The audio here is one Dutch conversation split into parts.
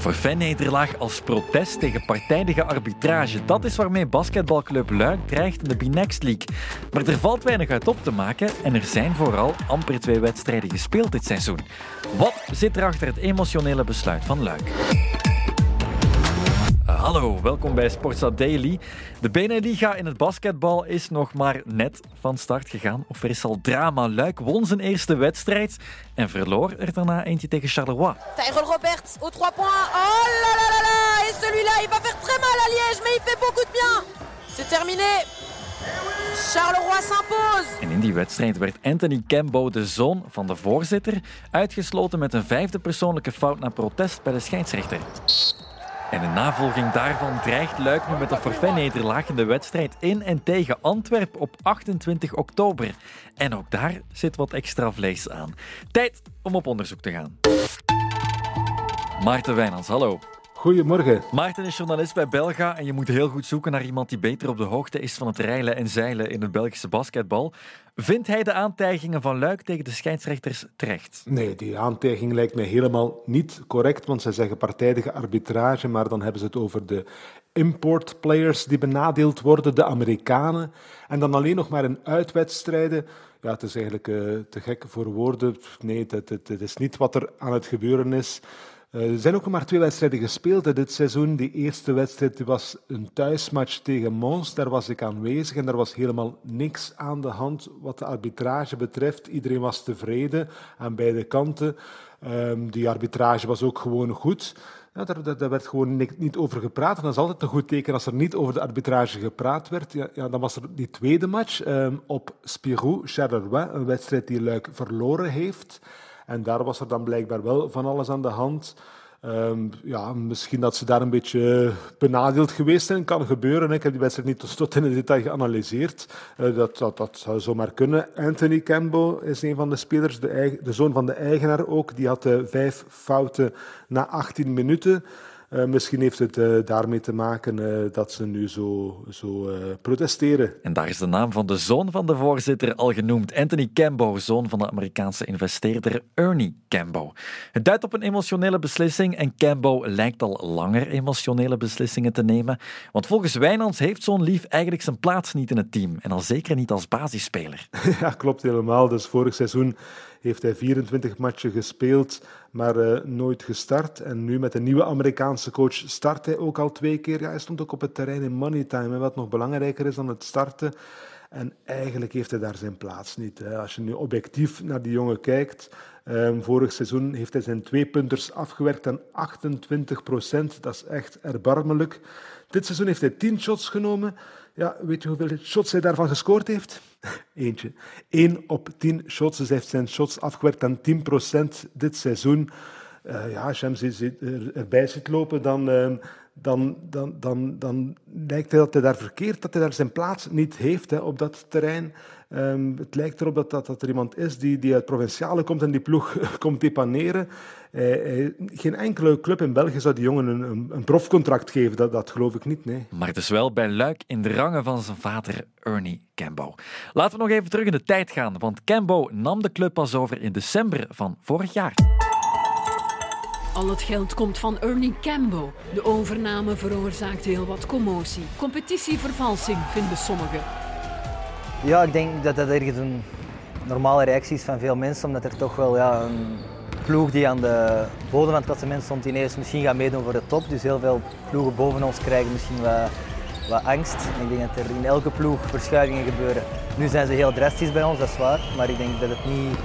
forfaitnederlaag als protest tegen partijdige arbitrage. Dat is waarmee basketbalclub Luik dreigt in de B-Next League. Maar er valt weinig uit op te maken en er zijn vooral amper twee wedstrijden gespeeld dit seizoen. Wat zit er achter het emotionele besluit van Luik? Hallo, welkom bij Sportsa Daily. De Beneliga in het basketbal is nog maar net van start gegaan. Of er is al drama. Luik won zijn eerste wedstrijd en verloor er daarna eentje tegen Charleroi. Tyrell Roberts au 3 points. Oh là là là là Et celui-là, il va faire très mal à Liège, mais il fait beaucoup de bien. C'est terminé. Charleroi s'impose. En in die wedstrijd werd Anthony Cambo, de zoon van de voorzitter, uitgesloten met een vijfde persoonlijke fout na protest bij de scheidsrechter. En in navolging daarvan dreigt Luik nu met een forfaitnederlaag in de wedstrijd in en tegen Antwerpen op 28 oktober. En ook daar zit wat extra vlees aan. Tijd om op onderzoek te gaan. Maarten Wijnands, hallo. Goedemorgen. Maarten is journalist bij Belga en je moet heel goed zoeken naar iemand die beter op de hoogte is van het reilen en zeilen in het Belgische basketbal. Vindt hij de aantijgingen van Luik tegen de scheidsrechters terecht? Nee, die aantijging lijkt mij helemaal niet correct, want zij zeggen partijdige arbitrage, maar dan hebben ze het over de import players die benadeeld worden, de Amerikanen. En dan alleen nog maar in uitwedstrijden. Ja, het is eigenlijk uh, te gek voor woorden. Nee, het, het, het is niet wat er aan het gebeuren is. Uh, er zijn ook maar twee wedstrijden gespeeld dit seizoen. Die eerste wedstrijd was een thuismatch tegen Mons. Daar was ik aanwezig en daar was helemaal niks aan de hand wat de arbitrage betreft. Iedereen was tevreden aan beide kanten. Um, die arbitrage was ook gewoon goed. Ja, daar, daar, werd gewoon niet over gepraat. En dat is altijd een goed teken als er niet over de arbitrage gepraat werd. Ja, ja dan was er die tweede match um, op Spirou, Charleroi, een wedstrijd die Luik verloren heeft. En daar was er dan blijkbaar wel van alles aan de hand. Um, ja, misschien dat ze daar een beetje benadeeld geweest zijn. Kan gebeuren. Ik heb die wedstrijd niet tot in het detail geanalyseerd. Uh, dat, dat, dat zou zomaar kunnen. Anthony Campbell is een van de spelers, de, de zoon van de eigenaar ook. Die had uh, vijf fouten na 18 minuten. Uh, misschien heeft het uh, daarmee te maken uh, dat ze nu zo, zo protesteren. En daar is de naam van de zoon van de voorzitter al genoemd. Anthony Cambo, zoon van de Amerikaanse investeerder Ernie Cambo. Het duidt op een emotionele beslissing en Cambo lijkt al langer emotionele beslissingen te nemen. Want volgens Wijnands heeft zo'n lief eigenlijk zijn plaats niet in het team. En al zeker niet als basisspeler. ja, klopt helemaal. Dus vorig seizoen heeft hij 24 matchen gespeeld, maar uh, nooit gestart. En nu met een nieuwe Amerikaanse coach start hij ook al twee keer. Hij stond ook op het terrein in money time, wat nog belangrijker is dan het starten. En eigenlijk heeft hij daar zijn plaats niet. Hè. Als je nu objectief naar die jongen kijkt, um, vorig seizoen heeft hij zijn twee punters afgewerkt aan 28 procent. Dat is echt erbarmelijk. Dit seizoen heeft hij 10 shots genomen. Ja, weet je hoeveel shots hij daarvan gescoord heeft? Eentje. 1 op 10 shots. Dus heeft zijn shots afgewerkt aan 10% dit seizoen. Uh, ja, als je hem erbij ziet lopen, dan, uh, dan, dan, dan, dan lijkt dat hij daar verkeerd, dat hij daar zijn plaats niet heeft hè, op dat terrein. Um, het lijkt erop dat, dat, dat er iemand is die, die uit provinciale komt en die ploeg komt depaneren. Uh, geen enkele club in België zou die jongen een, een, een profcontract geven, dat, dat geloof ik niet. Nee. Maar het is wel bij Luik in de rangen van zijn vader Ernie Cambo. Laten we nog even terug in de tijd gaan, want Cambo nam de club pas over in december van vorig jaar. Al het geld komt van Ernie Cambo. De overname veroorzaakt heel wat commotie. Competitievervalsing vinden sommigen. Ja, ik denk dat dat ergens een normale reactie is van veel mensen, omdat er toch wel ja, een ploeg die aan de bodem van het klassement stond ineens misschien gaat meedoen voor de top. Dus heel veel ploegen boven ons krijgen misschien wat, wat angst. Ik denk dat er in elke ploeg verschuivingen gebeuren. Nu zijn ze heel drastisch bij ons, dat is waar, maar ik denk dat het niet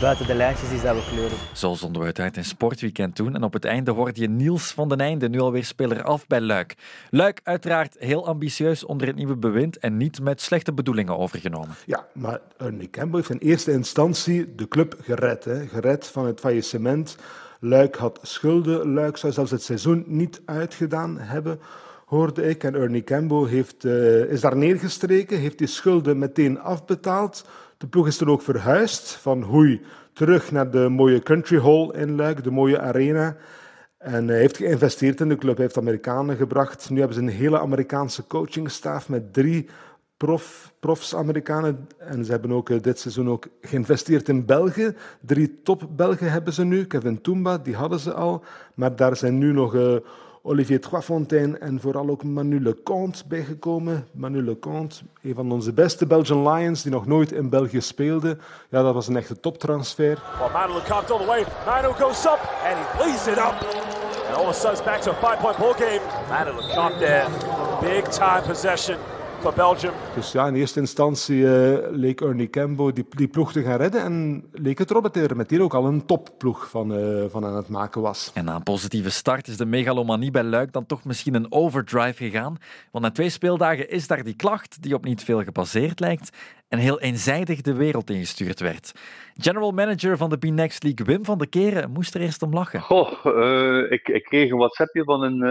buiten de lijntjes is dat we kleuren. Zo zonden we het uit in Sportweekend toen. En op het einde hoorde je Niels van den Einde, nu alweer speler af bij Luik. Luik uiteraard heel ambitieus onder het nieuwe bewind en niet met slechte bedoelingen overgenomen. Ja, maar Ernie Campbell heeft in eerste instantie de club gered. Hè. Gered van het faillissement. Luik had schulden. Luik zou zelfs het seizoen niet uitgedaan hebben hoorde ik. En Ernie Campbell heeft, uh, is daar neergestreken, heeft die schulden meteen afbetaald. De ploeg is er ook verhuisd van Hoei terug naar de mooie Country Hall in Luik, de mooie arena. En hij heeft geïnvesteerd in de club, hij heeft Amerikanen gebracht. Nu hebben ze een hele Amerikaanse coachingstaf met drie prof, profs Amerikanen. En ze hebben ook dit seizoen ook geïnvesteerd in België. Drie top Belgen hebben ze nu. Kevin Toomba, die hadden ze al. Maar daar zijn nu nog Olivier Troisfontaine en vooral ook Manu Lecomte bijgekomen. Manu Lecomte, een van onze beste Belgian Lions die nog nooit in België speelde. Ja, dat was een echte toptransfer. Manu Lecomte all the way. Manu goes up and he leads it up. And all of a sudden back to a five-point ball game. Manu Lecomte there. Big time possession voor Belgium. Dus ja, in eerste instantie uh, leek Ernie Cambo die, die, ploeg te gaan redden. En leek het erop dat hij er meteen ook al een topploeg van, uh, van aan het maken was. En na een positieve start is de megalomanie bij Luik dan toch misschien een overdrive gegaan. Want na twee speeldagen is daar die klacht, die op niet veel gebaseerd lijkt en heel eenzijdig de wereld ingestuurd werd. General manager van de B-Next League, Wim van de Keren, moest er eerst om lachen. Goh, uh, ik, ik, kreeg een WhatsAppje van een,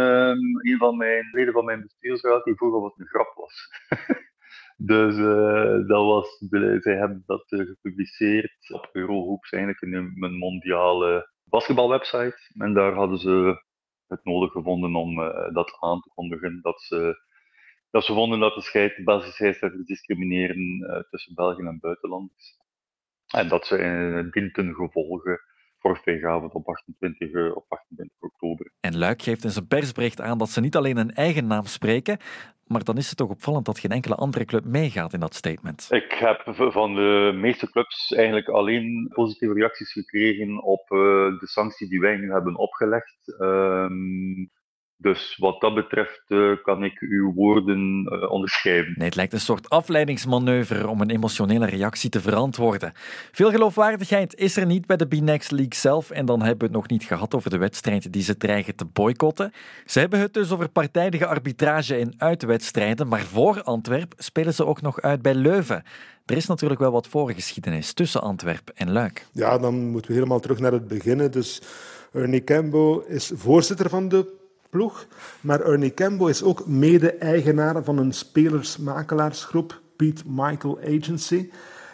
uh, van mijn leden van mijn bestuursraad die vroeg of het een grap was. dus uh, dat was, zij hebben dat gepubliceerd op Eurohoops, eigenlijk in een mondiale basketbalwebsite. En daar hadden ze het nodig gevonden om dat aan te kondigen, dat ze dat ze vonden dat de scheid, basisscheidsrechters discrimineren uh, tussen België en buitenlanders. En dat ze in dien ten gevolge forfaitgaven op 28, uh, op 28 oktober. En Luik geeft in zijn persbericht aan dat ze niet alleen een eigen naam spreken, maar dan is het toch opvallend dat geen enkele andere club meegaat in dat statement. Ik heb van de meeste clubs eigenlijk alleen positieve reacties gekregen op de sanctie die wij nu hebben opgelegd. Um, dus wat dat betreft uh, kan ik uw woorden uh, onderschrijven. Nee, het lijkt een soort afleidingsmanoeuvre om een emotionele reactie te verantwoorden. Veel geloofwaardigheid is er niet bij de B-Next League zelf. En dan hebben we het nog niet gehad over de wedstrijd die ze dreigen te boycotten. Ze hebben het dus over partijdige arbitrage in uitwedstrijden. Maar voor Antwerp spelen ze ook nog uit bij Leuven. Er is natuurlijk wel wat voorgeschiedenis tussen Antwerp en Luik. Ja, dan moeten we helemaal terug naar het begin. Dus Ernie Cambo is voorzitter van de ploeg. Maar Ernie Cambo is ook mede-eigenaar van een spelersmakelaarsgroep, Pete Michael Agency.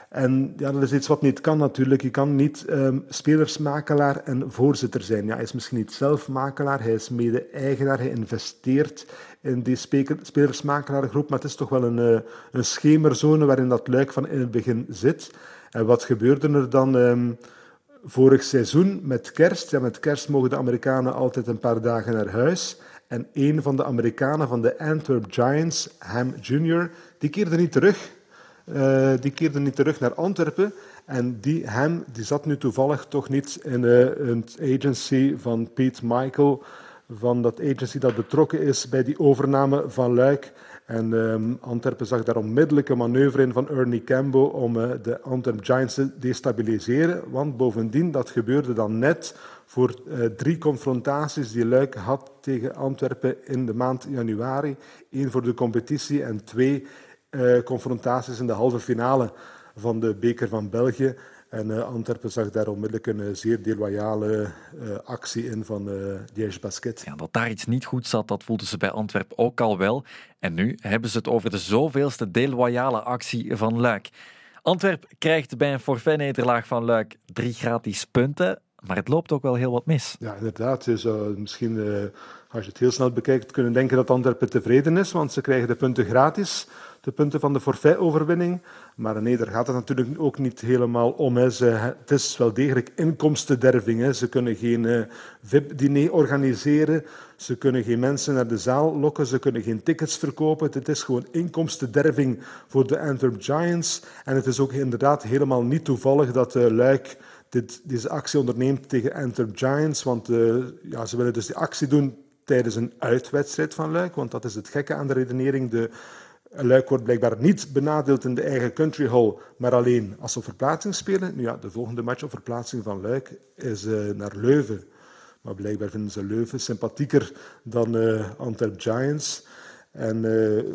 En ja, dat is iets wat niet kan natuurlijk. Je kan niet um, spelersmakelaar en voorzitter zijn. Ja, hij is misschien niet zelf makelaar, hij is mede-eigenaar, hij investeert in die spelersmakelaargroep, maar het is toch wel een, uh, een schemerzone waarin dat luik van in het begin zit. En wat gebeurde er dan? Um, vorig seizoen met kerst. Met kerst mogen de Amerikanen altijd een paar dagen naar huis. En een van de Amerikanen van de Antwerp Giants, Ham Jr., die keerde niet terug. Uh, die keerde niet terug naar Antwerpen. En die Ham die zat nu toevallig toch niet in een agency van Pete Michael, van dat agency dat betrokken is bij die overname van Luik. En um, Antwerpen zag daar onmiddellijk een manoeuvre in van Ernie Cambo om uh, de Antwerp Giants te destabiliseren. Want bovendien, dat gebeurde dan net voor uh, drie confrontaties die Luik had tegen Antwerpen in de maand januari. Eén voor de competitie en twee uh, confrontaties in de halve finale van de Beker van België. En uh, Antwerpen zag daar onmiddellijk een uh, zeer deloyale uh, actie in van uh, Basket. Ja, dat daar iets niet goed zat, dat voelden ze bij Antwerpen ook al wel. En nu hebben ze het over de zoveelste deloyale actie van Luik. Antwerp krijgt bij een forfait-nederlaag van Luik drie gratis punten. Maar het loopt ook wel heel wat mis. Ja, inderdaad. Je zou misschien, als je het heel snel bekijkt, kunnen denken dat Antwerpen tevreden is, want ze krijgen de punten gratis de punten van de forfaitoverwinning. Maar nee, daar gaat het natuurlijk ook niet helemaal om. Hè. Het is wel degelijk inkomstenderving. Hè. Ze kunnen geen uh, VIP-diner organiseren. Ze kunnen geen mensen naar de zaal lokken. Ze kunnen geen tickets verkopen. Het is gewoon inkomstenderving voor de Antwerp Giants. En het is ook inderdaad helemaal niet toevallig dat uh, Luik dit, deze actie onderneemt tegen Antwerp Giants. Want uh, ja, ze willen dus die actie doen tijdens een uitwedstrijd van Luik. Want dat is het gekke aan de redenering. De Luik wordt blijkbaar niet benadeeld in de eigen country hall, maar alleen als ze verplaatsing spelen. Nu ja, de volgende match op verplaatsing van Luik is uh, naar Leuven. Maar blijkbaar vinden ze Leuven sympathieker dan uh, Antwerp Giants. En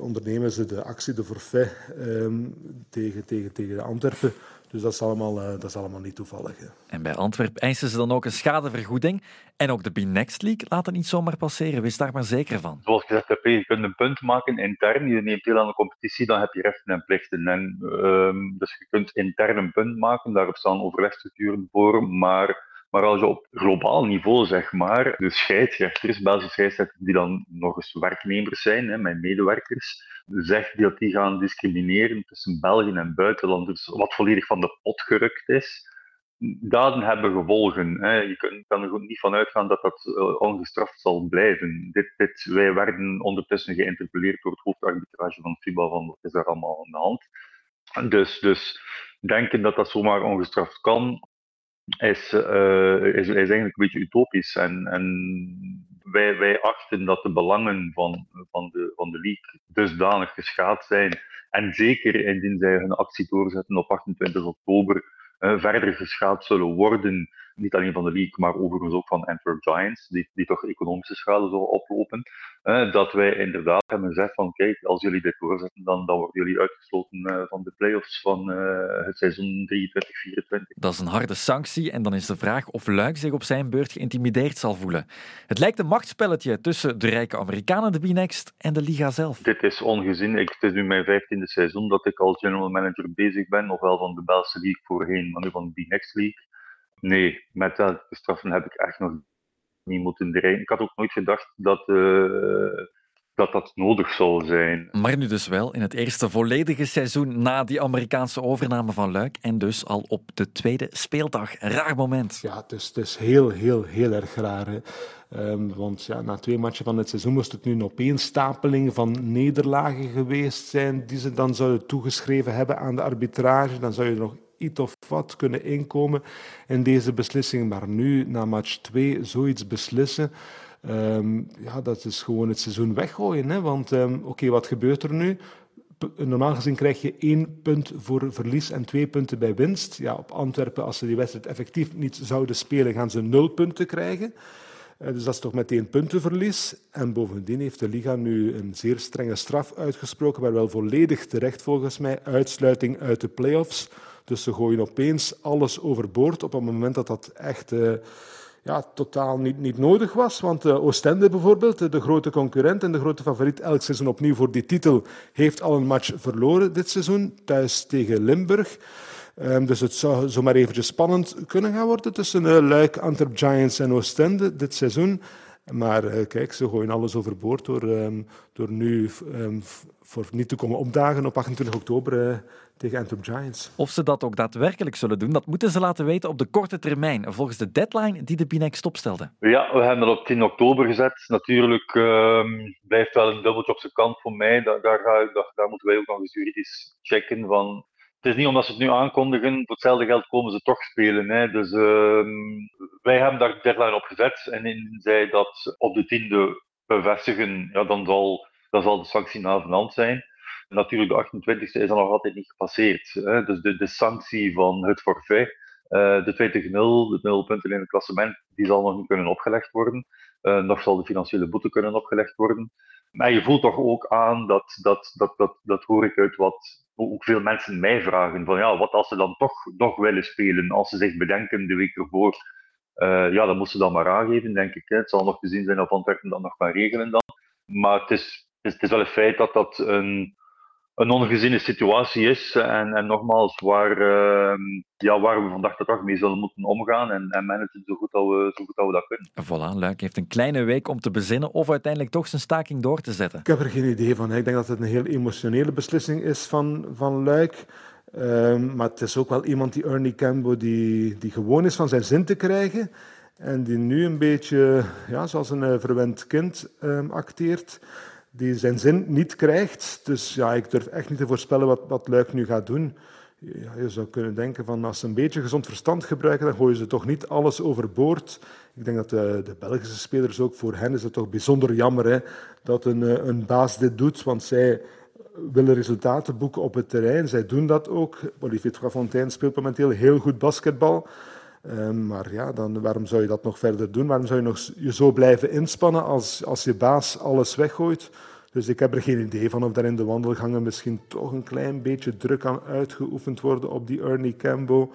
ondernemen ze de actie, de forfait, um, tegen, tegen, tegen Antwerpen. Dus dat is allemaal, uh, dat is allemaal niet toevallig. Hè. En bij Antwerpen eisen ze dan ook een schadevergoeding. En ook de B-Next League laat het niet zomaar passeren. Wees daar maar zeker van. Zoals gezegd heb, je kunt een punt maken intern. Je neemt deel aan de competitie, dan heb je rechten en plichten. En, um, dus je kunt intern een punt maken. Daarop staan overlegstructuren voor. Maar Maar als je op globaal niveau, zeg maar, de scheidsrechters, Belgische scheidsrechters die dan nog eens werknemers zijn, hè, mijn medewerkers, zegt dat die gaan discrimineren tussen België en buitenlanders, wat volledig van de pot gerukt is. Daden hebben gevolgen. Hè. Je kan er niet van uitgaan dat dat eh, ongestraft zal blijven. Dit, dit, wij werden ondertussen geïnterpelleerd door het hoofdarbitrage van FIBA van wat is er allemaal aan de hand. Dus, dus denken dat dat zomaar ongestraft kan, is, uh, is, is eigenlijk een beetje utopisch. En, en wij, wij achten dat de belangen van, van, de, van de league dusdanig geschaad zijn. En zeker indien zij hun actie doorzetten op 28 oktober, uh, verder geschaad zullen worden niet alleen van de league, maar overigens ook van Antwerp Giants, die, die toch economische schade zullen oplopen, eh, dat wij inderdaad hebben gezegd van kijk, als jullie dit doorzetten, dan, dan worden jullie uitgesloten uh, van de playoffs van uh, het seizoen 23-24. Dat is een harde sanctie en dan is de vraag of Luik zich op zijn beurt geïntimideerd zal voelen. Het lijkt een machtspelletje tussen de rijke Amerikanen, de B-Next, en de liga zelf. Dit is ongezien. Ik, het is nu mijn vijftiende seizoen dat ik als general manager bezig ben, ofwel van de Belgische League voorheen, maar nu van de B-Next League. Nee, met dat straffen heb ik echt nog niet moeten dreigen. Ik had ook nooit gedacht dat, uh, dat dat nodig zou zijn. Maar nu dus wel in het eerste volledige seizoen na die Amerikaanse overname van Luik. En dus al op de tweede speeldag. Raar moment. Ja, het is, het is heel, heel, heel erg raar. Hè. Um, want ja, na twee matchen van het seizoen moest het nu een opeenstapeling van nederlagen geweest zijn die ze dan zouden toegeschreven hebben aan de arbitrage. Dan zou je nog iets of wat kunnen inkomen in deze beslissing. Maar nu, na match 2, zoiets beslissen. Um, ja, dat is gewoon het seizoen weggooien. Hè? Want um, oké, wat gebeurt er nu? Normaal gezien krijg je één punt voor verlies en twee punten bij winst. Ja, op Antwerpen, als ze die wedstrijd effectief niet zouden spelen, gaan ze nul punten krijgen. Uh, dus dat is toch meteen puntenverlies. En bovendien heeft de Liga nu een zeer strenge straf uitgesproken, waar wel volledig terecht volgens mij uitsluiting uit de play-offs. Dus ze gooien opeens alles overboord op het moment dat dat echt uh, ja, totaal niet, niet nodig was. Want uh, Oostende bijvoorbeeld, de grote concurrent en de grote favoriet elk seizoen opnieuw voor die titel, heeft al een match verloren dit seizoen, thuis tegen Limburg. Um, dus het zou zomaar eventjes spannend kunnen gaan worden tussen uh, Luik, Antwerp Giants en Oostende dit seizoen. Maar kijk, ze gooien alles overboord door, um, door nu um, voor niet te komen opdagen op 28 oktober tegen Antwerp Giants. Of ze dat ook daadwerkelijk zullen doen, dat moeten ze laten weten op de korte termijn, volgens de deadline die de Binex stopstelde. Ja, we hebben dat op 10 oktober gezet. Natuurlijk um, blijft wel een dubbeltje op zijn kant voor mij. Daar, daar, ga, daar, daar moeten wij ook nog eens juridisch checken van het is niet omdat ze het nu aankondigen, voor hetzelfde geld komen ze toch spelen. Hè. Dus uh, wij hebben daar de deadline op gezet. En indien zij dat op de tiende bevestigen, ja, dan, zal, dan zal de sanctie na van hand zijn. Natuurlijk, de 28e is dan nog altijd niet gepasseerd. Hè. Dus de, de sanctie van het forfait, uh, de 20-0, de 0 punten in het klassement, die zal nog niet kunnen opgelegd worden. Uh, nog zal de financiële boete kunnen opgelegd worden. Maar je voelt toch ook aan, dat, dat, dat, dat, dat hoor ik uit wat ook veel mensen mij vragen, van ja, wat als ze dan toch nog willen spelen, als ze zich bedenken de week ervoor. Uh, ja, dan moeten ze dat maar aangeven, denk ik. Hè. Het zal nog te zien zijn of Antwerpen dat nog gaan regelen dan. Maar het is, het is wel een feit dat dat een, een ongeziene situatie is. En, en nogmaals, waar, uh, ja, waar we vandaag de dag mee zullen moeten omgaan en, en managen zo goed, dat we, zo goed dat we dat kunnen. Voilà, Luik heeft een kleine week om te bezinnen of uiteindelijk toch zijn staking door te zetten. Ik heb er geen idee van. Ik denk dat het een heel emotionele beslissing is van, van Luik. Um, maar het is ook wel iemand, die Ernie Campbell, die, die gewoon is van zijn zin te krijgen. En die nu een beetje ja, zoals een uh, verwend kind um, acteert die zijn zin niet krijgt. Dus ja, ik durf echt niet te voorspellen wat, wat Luik nu gaat doen. Ja, je zou kunnen denken van als ze een beetje gezond verstand gebruiken, dan gooien ze toch niet alles overboord. Ik denk dat de, de Belgische spelers ook, voor hen is het toch bijzonder jammer hè, dat een, eh, een baas dit doet, want zij willen resultaten boeken op het terrein. Zij doen dat ook. Olivier Trafontaine speelt momenteel heel goed basketbal. Um, maar ja, dan, waarom zou je dat nog verder doen? Waarom zou je nog je zo blijven inspannen als, als je baas alles weggooit? Dus ik heb er geen idee van of daar in de wandelgangen misschien toch een klein beetje druk aan uitgeoefend worden op die Ernie Cambo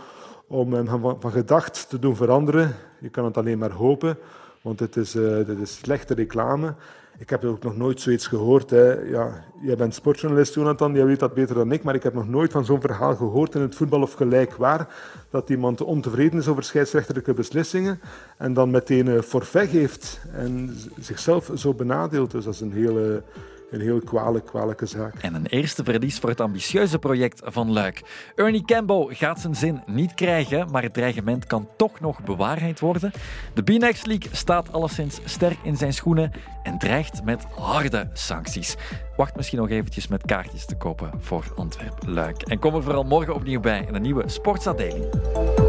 om hem van, van gedacht te doen veranderen. Je kan het alleen maar hopen, want het is, uh, dit is slechte reclame. Ik heb ook nog nooit zoiets gehoord. Hè. Ja, jij bent sportjournalist, Jonathan, jij weet dat beter dan ik, maar ik heb nog nooit van zo'n verhaal gehoord in het voetbal of gelijk waar, dat iemand ontevreden is over scheidsrechterlijke beslissingen en dan meteen een forfait geeft en zichzelf zo benadeelt. Dus dat is een hele een heel kwalijk, kwalijke zaak. En een eerste verlies voor het ambitieuze project van Luik. Ernie Cambo gaat zijn zin niet krijgen, maar het dreigement kan toch nog bewaarheid worden. De B-Next League staat alleszins sterk in zijn schoenen en dreigt met harde sancties. Wacht misschien nog eventjes met kaartjes te kopen voor Antwerp-Luik. En kom er vooral morgen opnieuw bij in een nieuwe Sportsa Daily.